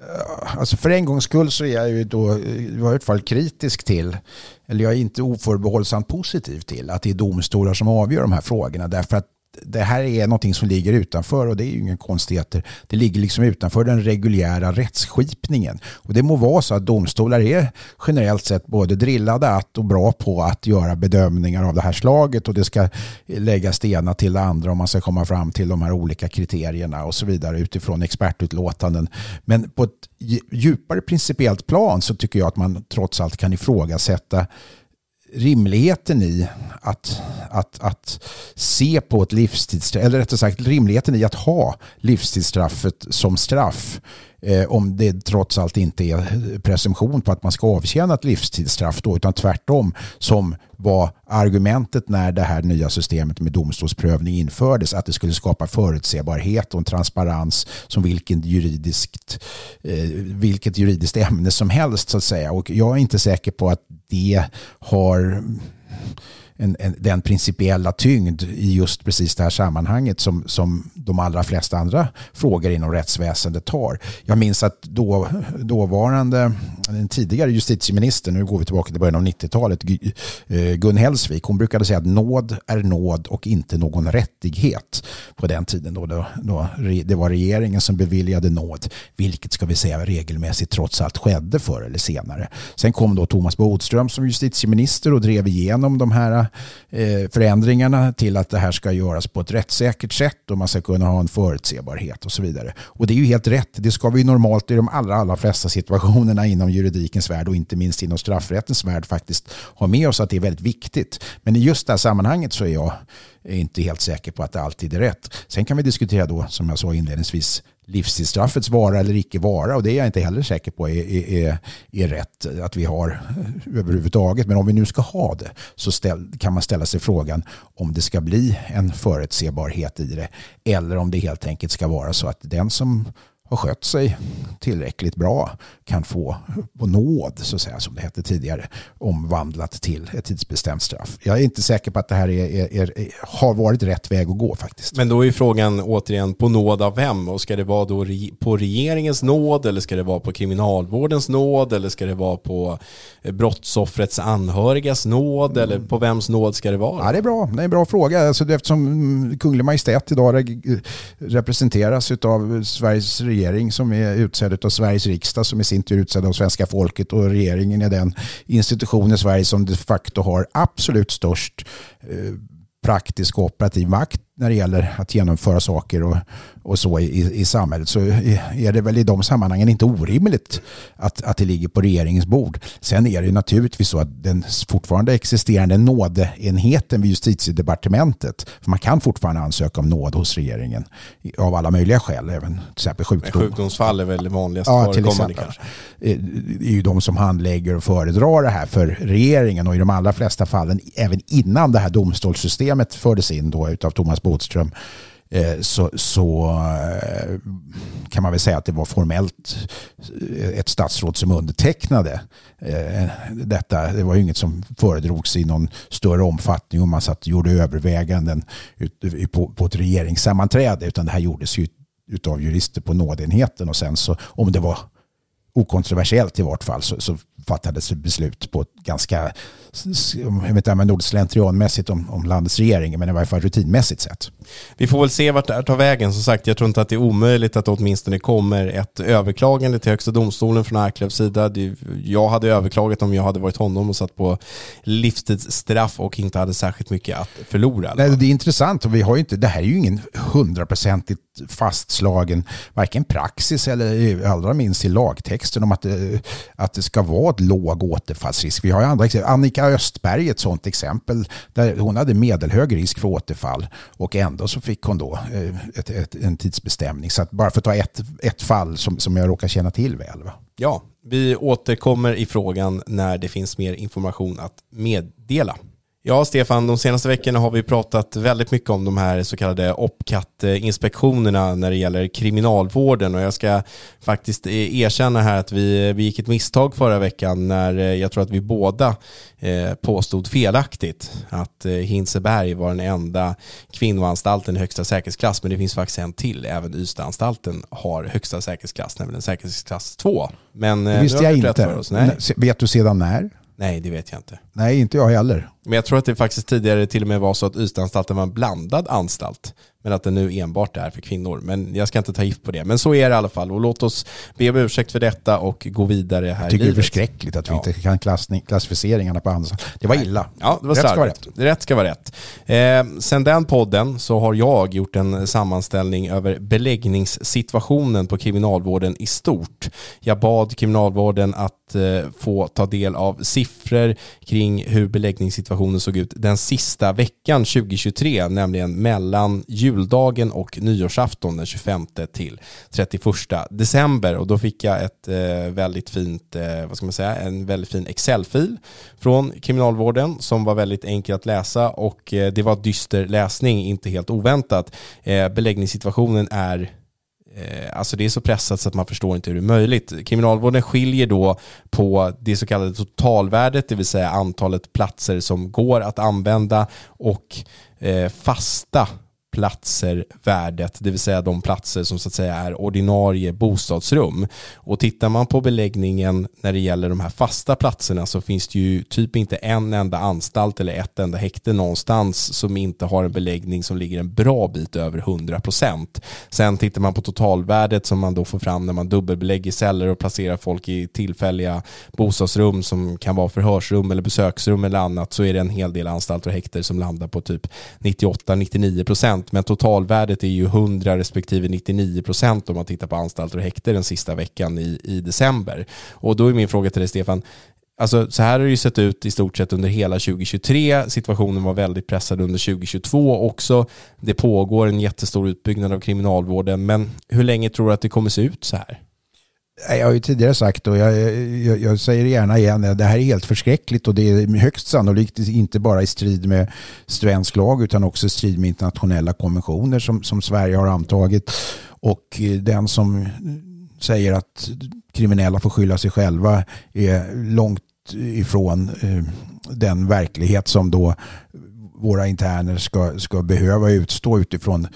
Eh, alltså för en gångs skull så är jag ju då i varje fall kritisk till, eller jag är inte oförbehållsamt positiv till att det är domstolar som avgör de här frågorna. Därför att det här är någonting som ligger utanför och det är ju ingen konstigheter. Det ligger liksom utanför den reguljära rättsskipningen. Och det må vara så att domstolar är generellt sett både drillade att och bra på att göra bedömningar av det här slaget och det ska läggas det ena till det andra om man ska komma fram till de här olika kriterierna och så vidare utifrån expertutlåtanden. Men på ett djupare principiellt plan så tycker jag att man trots allt kan ifrågasätta rimligheten i att, att, att se på ett livstidsstraff, eller rättare sagt rimligheten i att ha livstidsstraffet som straff. eh, Eh, om det trots allt inte är presumtion på att man ska avtjäna ett livstidsstraff då, utan tvärtom som var argumentet när det här nya systemet med domstolsprövning infördes, att det skulle skapa förutsebarhet och en transparens som vilket juridiskt, eh, vilket juridiskt ämne som helst så att säga. Och jag är inte säker på att det har en, en, den principiella tyngd i just precis det här sammanhanget som, som de allra flesta andra frågor inom rättsväsendet har. Jag minns att då, dåvarande, den tidigare justitieministern, nu går vi tillbaka till början av 90-talet, eh, Gun Hellsvik, hon brukade säga att nåd är nåd och inte någon rättighet på den tiden då, då, då det var regeringen som beviljade nåd, vilket ska vi säga regelmässigt trots allt skedde förr eller senare. Sen kom då Thomas Bodström som justitieminister och drev igenom de här Eh, förändringarna till att det här ska göras på ett rättssäkert sätt och man ska kunna ha en förutsebarhet och så vidare. Och det är ju helt rätt. Det ska vi normalt i de allra, allra flesta situationerna inom juridikens värld och inte minst inom straffrättens värld faktiskt har med oss att det är väldigt viktigt. Men i just det här sammanhanget så är jag inte helt säker på att det alltid är rätt. Sen kan vi diskutera då, som jag sa inledningsvis, livstidsstraffets vara eller icke vara och det är jag inte heller säker på är, är, är rätt att vi har överhuvudtaget. Men om vi nu ska ha det så ställ, kan man ställa sig frågan om det ska bli en förutsebarhet i det eller om det helt enkelt ska vara så att den som har skött sig tillräckligt bra kan få på nåd, så att säga, som det hette tidigare, omvandlat till ett tidsbestämt straff. Jag är inte säker på att det här är, är, är, har varit rätt väg att gå faktiskt. Men då är frågan återigen på nåd av vem? Och ska det vara då på regeringens nåd eller ska det vara på kriminalvårdens nåd eller ska det vara på brottsoffrets anhörigas nåd mm. eller på vems nåd ska det vara? Ja, det är bra. Det är en bra fråga. Alltså, eftersom Kunglig Majestät idag representeras av Sveriges regering som är utsedd av Sveriges riksdag som i sin tur är utsedd av svenska folket och regeringen är den institution i Sverige som de facto har absolut störst eh, praktisk och operativ makt när det gäller att genomföra saker och, och så i, i samhället så är det väl i de sammanhangen inte orimligt att, att det ligger på regeringens bord. Sen är det naturligtvis så att den fortfarande existerande nådeenheten vid justitiedepartementet, för man kan fortfarande ansöka om nåd hos regeringen av alla möjliga skäl, även till exempel sjukdom. Sjukdomsfall är väl det vanligaste ja, till exempel. kanske. Eh, det är ju de som handlägger och föredrar det här för regeringen och i de allra flesta fallen även innan det här domstolssystemet fördes in då utav Thomas Bodström eh, så, så eh, kan man väl säga att det var formellt eh, ett statsråd som undertecknade detta. Det var ju inget som föredrogs i någon större omfattning och man satt och gjorde överväganden på ett regeringssammanträde utan det här gjordes ju utav jurister på nådenheten och sen så om det var okontroversiellt i vart fall så, så fattades beslut på ett ganska, jag vet inte om slentrianmässigt om, om landets regering, men i varje fall rutinmässigt sätt. Vi får väl se vart det här tar vägen. Som sagt, jag tror inte att det är omöjligt att det åtminstone kommer ett överklagande till Högsta domstolen från Arklövs sida. Jag hade överklagat om jag hade varit honom och satt på livstidsstraff och inte hade särskilt mycket att förlora. Nej, det är intressant och vi har inte, det här är ju ingen hundraprocentigt fastslagen varken praxis eller allra minst i lagtexten om att det, att det ska vara ett låg återfallsrisk. Vi har ju andra exempel. Annika Östberg är ett sådant exempel där hon hade medelhög risk för återfall och ändå så fick hon då eh, ett, ett, en tidsbestämning. Så att bara för att ta ett, ett fall som, som jag råkar känna till väl. Va? Ja, vi återkommer i frågan när det finns mer information att meddela. Ja, Stefan, de senaste veckorna har vi pratat väldigt mycket om de här så kallade OPCAT-inspektionerna när det gäller kriminalvården och jag ska faktiskt erkänna här att vi, vi gick ett misstag förra veckan när eh, jag tror att vi båda eh, påstod felaktigt att eh, Hinseberg var den enda kvinnoanstalten i högsta säkerhetsklass, men det finns faktiskt en till. Även Ystadanstalten har högsta säkerhetsklass, nämligen säkerhetsklass 2. Men det visste jag inte. Vet du sedan när? Nej, det vet jag inte. Nej, inte jag heller. Men jag tror att det faktiskt tidigare till och med var så att Ystadanstalten var en blandad anstalt. Men att den nu enbart är för kvinnor. Men jag ska inte ta gift på det. Men så är det i alla fall. Och låt oss be om ursäkt för detta och gå vidare här Jag tycker det är förskräckligt att vi ja. inte kan klassning, klassificeringarna på andra. Det var illa. Ja, det var rätt ska vara rätt. Rätt ska vara rätt. Eh, sen den podden så har jag gjort en sammanställning över beläggningssituationen på kriminalvården i stort. Jag bad kriminalvården att Eh, få ta del av siffror kring hur beläggningssituationen såg ut den sista veckan 2023, nämligen mellan juldagen och nyårsafton den 25 till 31 december och då fick jag ett eh, väldigt fint, eh, vad ska man säga, en väldigt fin Excel-fil från kriminalvården som var väldigt enkel att läsa och det var dyster läsning, inte helt oväntat. Beläggningssituationen är Eh, alltså det är så pressat så att man förstår inte hur det är möjligt. Kriminalvården skiljer då på det så kallade totalvärdet, det vill säga antalet platser som går att använda och eh, fasta platser värdet, det vill säga de platser som så att säga är ordinarie bostadsrum. Och tittar man på beläggningen när det gäller de här fasta platserna så finns det ju typ inte en enda anstalt eller ett enda häkte någonstans som inte har en beläggning som ligger en bra bit över 100%. Sen tittar man på totalvärdet som man då får fram när man dubbelbelägger celler och placerar folk i tillfälliga bostadsrum som kan vara förhörsrum eller besöksrum eller annat så är det en hel del anstalter och häkter som landar på typ 98-99% men totalvärdet är ju 100 respektive 99 procent om man tittar på anstalter och häkter den sista veckan i, i december. Och då är min fråga till dig Stefan, Alltså, så här har det ju sett ut i stort sett under hela 2023. Situationen var väldigt pressad under 2022 också. Det pågår en jättestor utbyggnad av kriminalvården, men hur länge tror du att det kommer se ut så här? Jag har ju tidigare sagt och jag, jag, jag, säger det gärna igen, det här är helt förskräckligt och det är högst sannolikt inte bara i strid med svensk lag utan också i strid med internationella konventioner som, som Sverige har antagit. Och den som säger att kriminella får skylla sig själva är långt ifrån eh, den verklighet som då våra interner ska, ska behöva utstå utifrån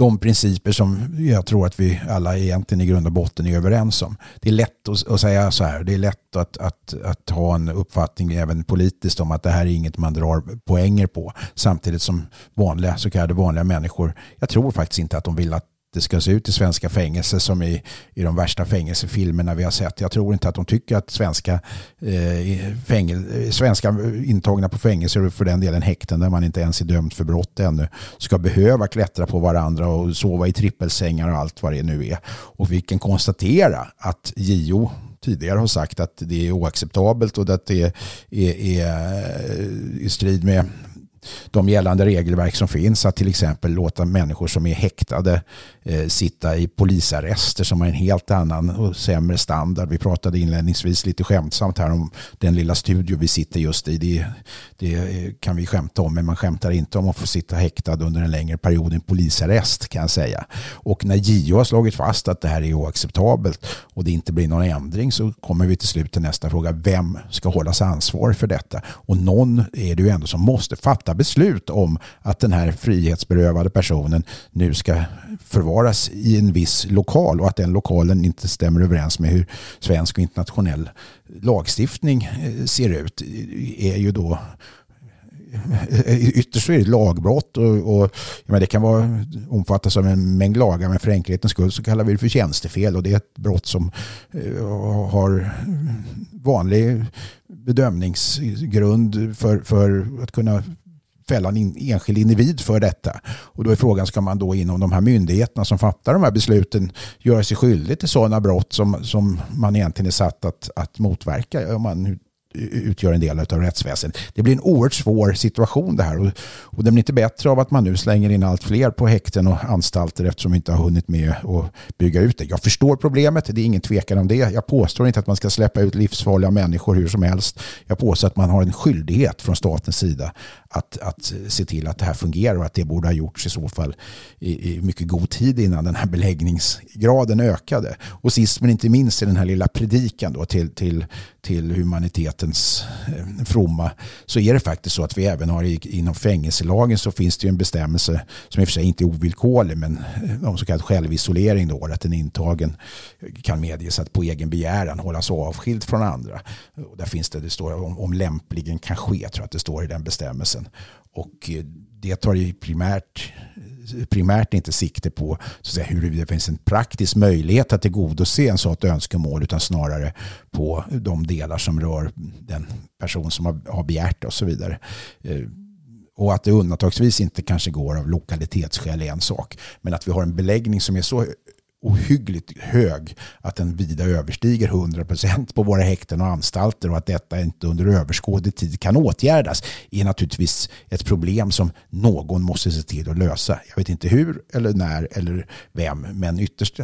de principer som jag tror att vi alla egentligen i grund och botten är överens om. Det är lätt att, att säga så här, det är lätt att, att, att ha en uppfattning även politiskt om att det här är inget man drar poänger på. Samtidigt som vanliga, så kallade vanliga människor, jag tror faktiskt inte att de vill att det ska se ut i svenska fängelser som i, i de värsta fängelsefilmerna vi har sett. Jag tror inte att de tycker att svenska, eh, fängel, svenska intagna på fängelser och för den delen häkten där man inte ens är dömd för brott ännu ska behöva klättra på varandra och sova i trippelsängar och allt vad det nu är. Och vi kan konstatera att JO tidigare har sagt att det är oacceptabelt och att det är, är, är eh, i strid med de gällande regelverk som finns att till exempel låta människor som är häktade eh, sitta i polisarrester som har en helt annan och sämre standard. Vi pratade inledningsvis lite skämtsamt här om den lilla studio vi sitter just i. Det, det kan vi skämta om men man skämtar inte om att få sitta häktad under en längre period i en polisarrest kan jag säga. Och när JO har slagit fast att det här är oacceptabelt och det inte blir någon ändring så kommer vi till slut till nästa fråga. Vem ska hållas ansvarig för detta? Och någon är det ju ändå som måste fatta fatta beslut om att den här frihetsberövade personen nu ska förvaras i en viss lokal och att den lokalen inte stämmer överens med hur svensk och internationell lagstiftning eh, ser ut är ju då eh, ytterst är det lagbrott och, och det kan vara, omfattas av en mängd lagar men för enkelhetens skull så kallar vi det för tjänstefel och det är ett brott som uh, har vanlig bedömningsgrund för, för att kunna fälla en enskild individ för detta. Och då är frågan, ska man då inom de här myndigheterna som fattar de här besluten göra sig skyldig till sådana brott som, som man egentligen är satt att, att motverka? Om man utgör en del av rättsväsendet. Det blir en oerhört svår situation det här och, och det blir inte bättre av att man nu slänger in allt fler på häkten och anstalter eftersom vi inte har hunnit med att bygga ut det. Jag förstår problemet, det är ingen tvekan om det. Jag påstår inte att man ska släppa ut livsfarliga människor hur som helst. Jag påstår att man har en skyldighet från statens sida att, att se till att det här fungerar och att det borde ha gjorts i så fall i, i mycket god tid innan den här beläggningsgraden ökade. Och sist men inte minst i den här lilla predikan då till, till, till humanitet eh, fromma så är det faktiskt så att vi även har inom fängelselagen så finns det ju en bestämmelse som i och för sig inte är ovillkorlig men eh, om så kallad självisolering då att en intagen kan medges att på egen begäran hållas avskild från andra. Och där finns det, det står om, om lämpligen kan ske tror jag att det står i den bestämmelsen. Och eh, det tar ju primärt, primärt inte sikte på så att säga, huruvida det finns en praktisk möjlighet att tillgodose en sådant önskemål utan snarare på de delar som rör den person som har, begärt det och så vidare. Eh, och att det undantagsvis inte kanske går av lokalitetsskäl är en sak. Men att vi har en beläggning som är så ohyggligt hög att den vida överstiger 100% på våra häkten och anstalter och att detta inte under överskådlig tid kan åtgärdas är naturligtvis ett problem som någon måste se till att lösa. Jag vet inte hur eller när eller vem men ytterst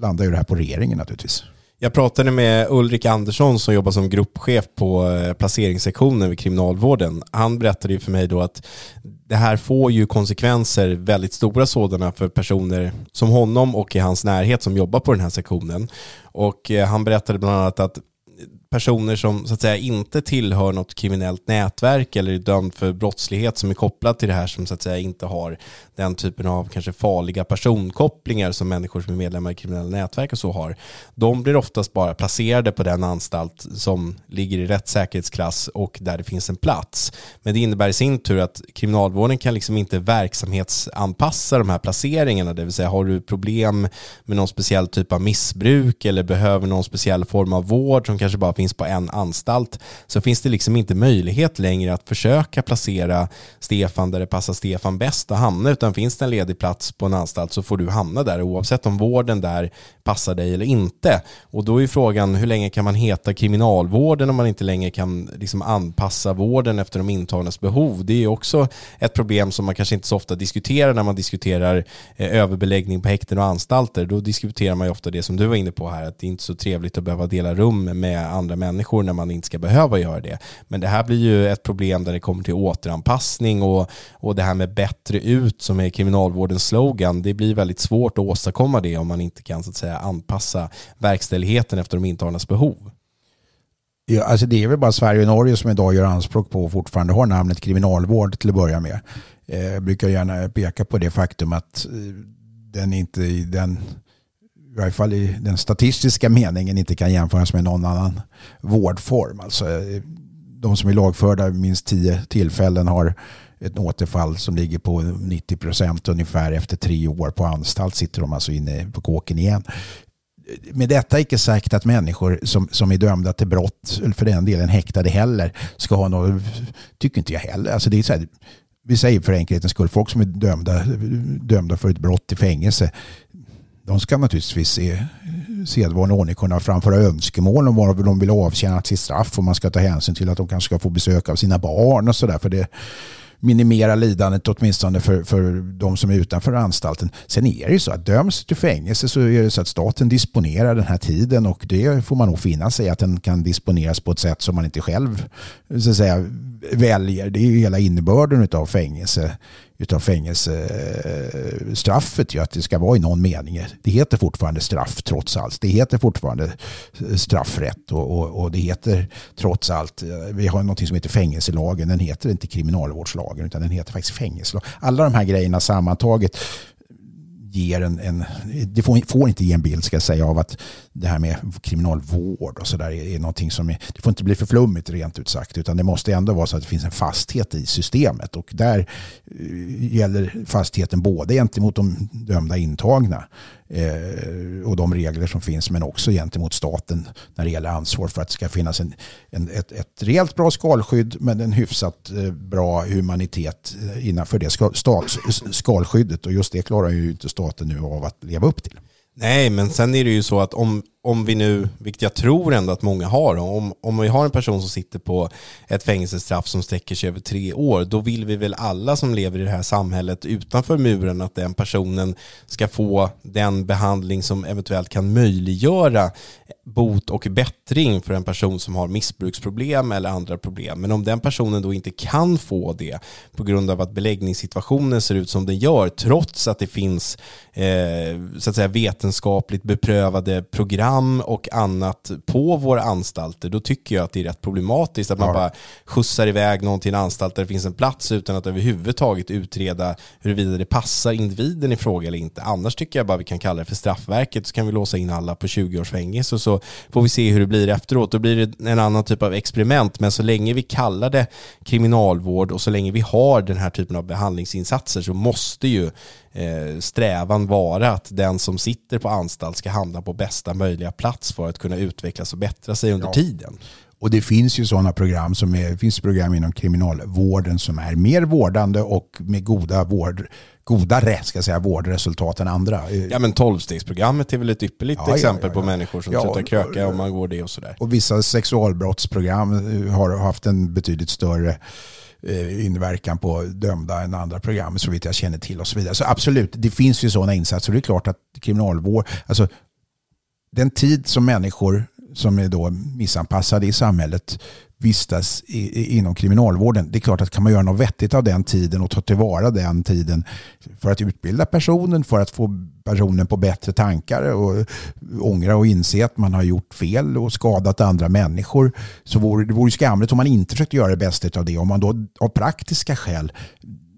landar ju det här på regeringen naturligtvis. Jag pratade med Ulrik Andersson som jobbar som gruppchef på eh, placeringssektionen vid Kriminalvården. Han berättade ju för mig då att det här får ju konsekvenser, väldigt stora sådana, för personer som honom och i hans närhet som jobbar på den här sektionen. Och eh, han berättade bland annat att personer som så att säga inte tillhör något kriminellt nätverk eller är dömd för brottslighet som är kopplad till det här som så att säga inte har den typen av kanske farliga personkopplingar som människor som är medlemmar i kriminella nätverk och så har. De blir oftast bara placerade på den anstalt som ligger i rätt säkerhetsklass och där det finns en plats. Men det innebär i sin tur att kriminalvården kan liksom inte verksamhetsanpassa de här placeringarna, det vill säga har du problem med någon speciell typ av missbruk eller behöver någon speciell form av vård som kanske bara finns på en anstalt så finns det liksom inte möjlighet längre att försöka placera Stefan där det passar Stefan bäst att hamna utan finns det en ledig plats på en anstalt så får du hamna där oavsett om vården där passar dig eller inte. Och då är frågan hur länge kan man heta kriminalvården om man inte längre kan liksom anpassa vården efter de intagnas behov. Det är också ett problem som man kanske inte så ofta diskuterar när man diskuterar eh, överbeläggning på häkten och anstalter. Då diskuterar man ju ofta det som du var inne på här, att det är inte så trevligt att behöva dela rum med andra andra människor när man inte ska behöva göra det. Men det här blir ju ett problem där det kommer till återanpassning och, och det här med bättre ut som är kriminalvårdens slogan. Det blir väldigt svårt att åstadkomma det om man inte kan så att säga Eh, anpassa verkställigheten efter de intagnas behov. Ja, alltså det är väl bara Sverige och Norge som idag gör anspråk på och fortfarande har namnet kriminalvård till att börja med. Eh, jag brukar gärna peka på det faktum att eh, den inte i den i varje fall i den statistiska meningen inte kan jämföras med någon annan vårdform. Alltså, de som är lagförda minst tio tillfällen har ett återfall som ligger på 90 procent ungefär efter tre år på anstalt sitter de alltså inne på kåken igen. Med detta icke sagt att människor som, som är dömda till brott, eller för den delen häktade heller, ska ha något, tycker inte jag heller. Alltså det är så här, vi säger för enkelhetens skull, folk som är dömda, dömda för ett brott i fängelse, de ska naturligtvis i sedvanlig ordning kunna framföra önskemål om var de vill avtjäna sitt straff och man ska ta hänsyn till att de kanske ska få besök av sina barn och sådär. För det minimera lidandet åtminstone för, för de som är utanför anstalten. Sen är det ju så att döms till fängelse så är det så att staten disponerar den här tiden och det får man nog finna sig att den kan disponeras på ett sätt som man inte själv så att säga, väljer. Det är ju hela innebörden av fängelse utav fängelsestraffet ju att det ska vara i någon mening. Det heter fortfarande straff trots allt. Det heter fortfarande straffrätt och, och, och det heter trots allt, eh, vi har något som heter fängelselagen, den heter inte kriminalvårdslagen utan den heter faktiskt fängelselagen. Alla de här grejerna sammantaget ger en, en det får, får, inte ge en bild ska jag säga av att det här med kriminalvård och sådär är, är någonting som är, det får inte bli för flummigt rent ut sagt utan det måste ändå vara så att det finns en fasthet i systemet. Och där uh, gäller fastheten både gentemot de dömda intagna Eh, och de regler som finns men också gentemot staten när det gäller ansvar för att det ska finnas en, en, ett, ett rejält bra skalskydd men en hyfsat eh, bra humanitet eh, innanför det skal, stat, skalskyddet och just det klarar ju inte staten nu av att leva upp till. Nej, men sen är det ju så att om, om vi nu, vilket jag tror ändå att många har, om, om vi har en person som sitter på ett fängelsestraff som sträcker sig över tre år, då vill vi väl alla som lever i det här samhället utanför muren att den personen ska få den behandling som eventuellt kan möjliggöra bot och bättring för en person som har missbruksproblem eller andra problem. Men om den personen då inte kan få det på grund av att beläggningssituationen ser ut som den gör, trots att det finns eh, så att säga vetenskapligt beprövade program och annat på våra anstalter, då tycker jag att det är rätt problematiskt att man ja. bara skjutsar iväg någon till en anstalt där det finns en plats utan att överhuvudtaget utreda huruvida det passar individen i fråga eller inte. Annars tycker jag bara vi kan kalla det för straffverket så kan vi låsa in alla på 20 års fängelse och så får vi se hur det blir efteråt. Då blir det en annan typ av experiment. Men så länge vi kallar det kriminalvård och så länge vi har den här typen av behandlingsinsatser så måste ju strävan vara att den som sitter på anstalt ska hamna på bästa möjliga plats för att kunna utvecklas och bättra sig under ja. tiden. Och det finns ju sådana program som är, finns program inom kriminalvården som är mer vårdande och med goda vård godare ska säga, vårdresultat än andra. Ja men tolvstegsprogrammet är väl ett ypperligt ja, exempel ja, ja, på människor som slutar kröka om man går det och sådär. Och vissa sexualbrottsprogram har haft en betydligt större eh, Eh, inverkan på dömda än andra program så vitt jag känner till och så vidare. Så absolut, det finns ju sådana insatser. Det är klart att kriminalvård, alltså den tid som människor som är då missanpassade i samhället vistas i, inom kriminalvården. Det är klart att kan man göra något vettigt av den tiden och ta tillvara den tiden för att utbilda personen, för att få personen på bättre tankar och ångra och inse att man har gjort fel och skadat andra människor. Så vore, det vore skamligt om man inte försökte göra det bästa av det. Om man då av praktiska skäl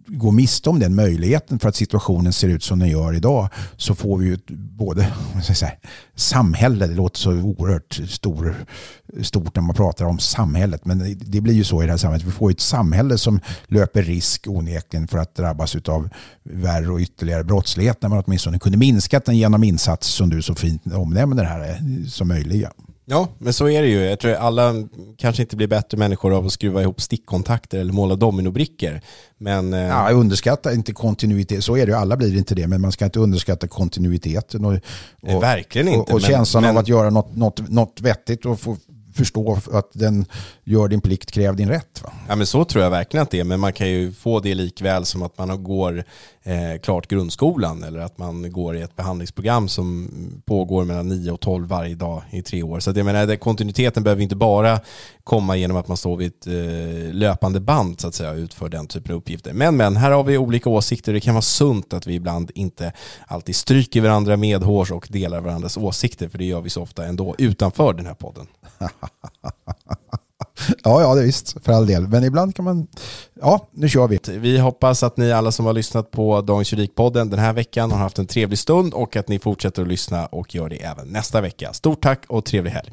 gå miste om den möjligheten för att situationen ser ut som den gör idag så får vi ju både säga, samhälle, det låter så oerhört stor, stort när man pratar om samhället men det blir ju så i det här samhället. Vi får ett samhälle som löper risk onekligen för att drabbas av värre och ytterligare brottslighet när man åtminstone kunde minskat den genom insats som du så fint omnämner här eh, som möjliga. Ja, men så är det ju. Jag tror alla kanske inte blir bättre människor av att skruva ihop stickkontakter eller måla dominobrickor. Men, eh, ja, underskatta inte kontinuitet. Så är det ju. Alla blir inte det. Men man ska inte underskatta kontinuiteten. Och, och verkligen inte. Och, och känslan men, av att göra något, något, något vettigt och få förstå att den gör din plikt, kräv din rätt. Va? Ja men så tror jag verkligen att det är, men man kan ju få det likväl som att man går eh, klart grundskolan eller att man går i ett behandlingsprogram som pågår mellan 9 och 12 varje dag i tre år. Så att jag menar, kontinuiteten behöver inte bara komma genom att man står vid ett eh, löpande band så att säga och utför den typen av uppgifter. Men men, här har vi olika åsikter. Det kan vara sunt att vi ibland inte alltid stryker varandra medhårs och delar varandras åsikter för det gör vi så ofta ändå utanför den här podden. Ja, ja, det är visst, för all del. Men ibland kan man... Ja, nu kör vi. Vi hoppas att ni alla som har lyssnat på Dagens Juridikpodden den här veckan har haft en trevlig stund och att ni fortsätter att lyssna och gör det även nästa vecka. Stort tack och trevlig helg.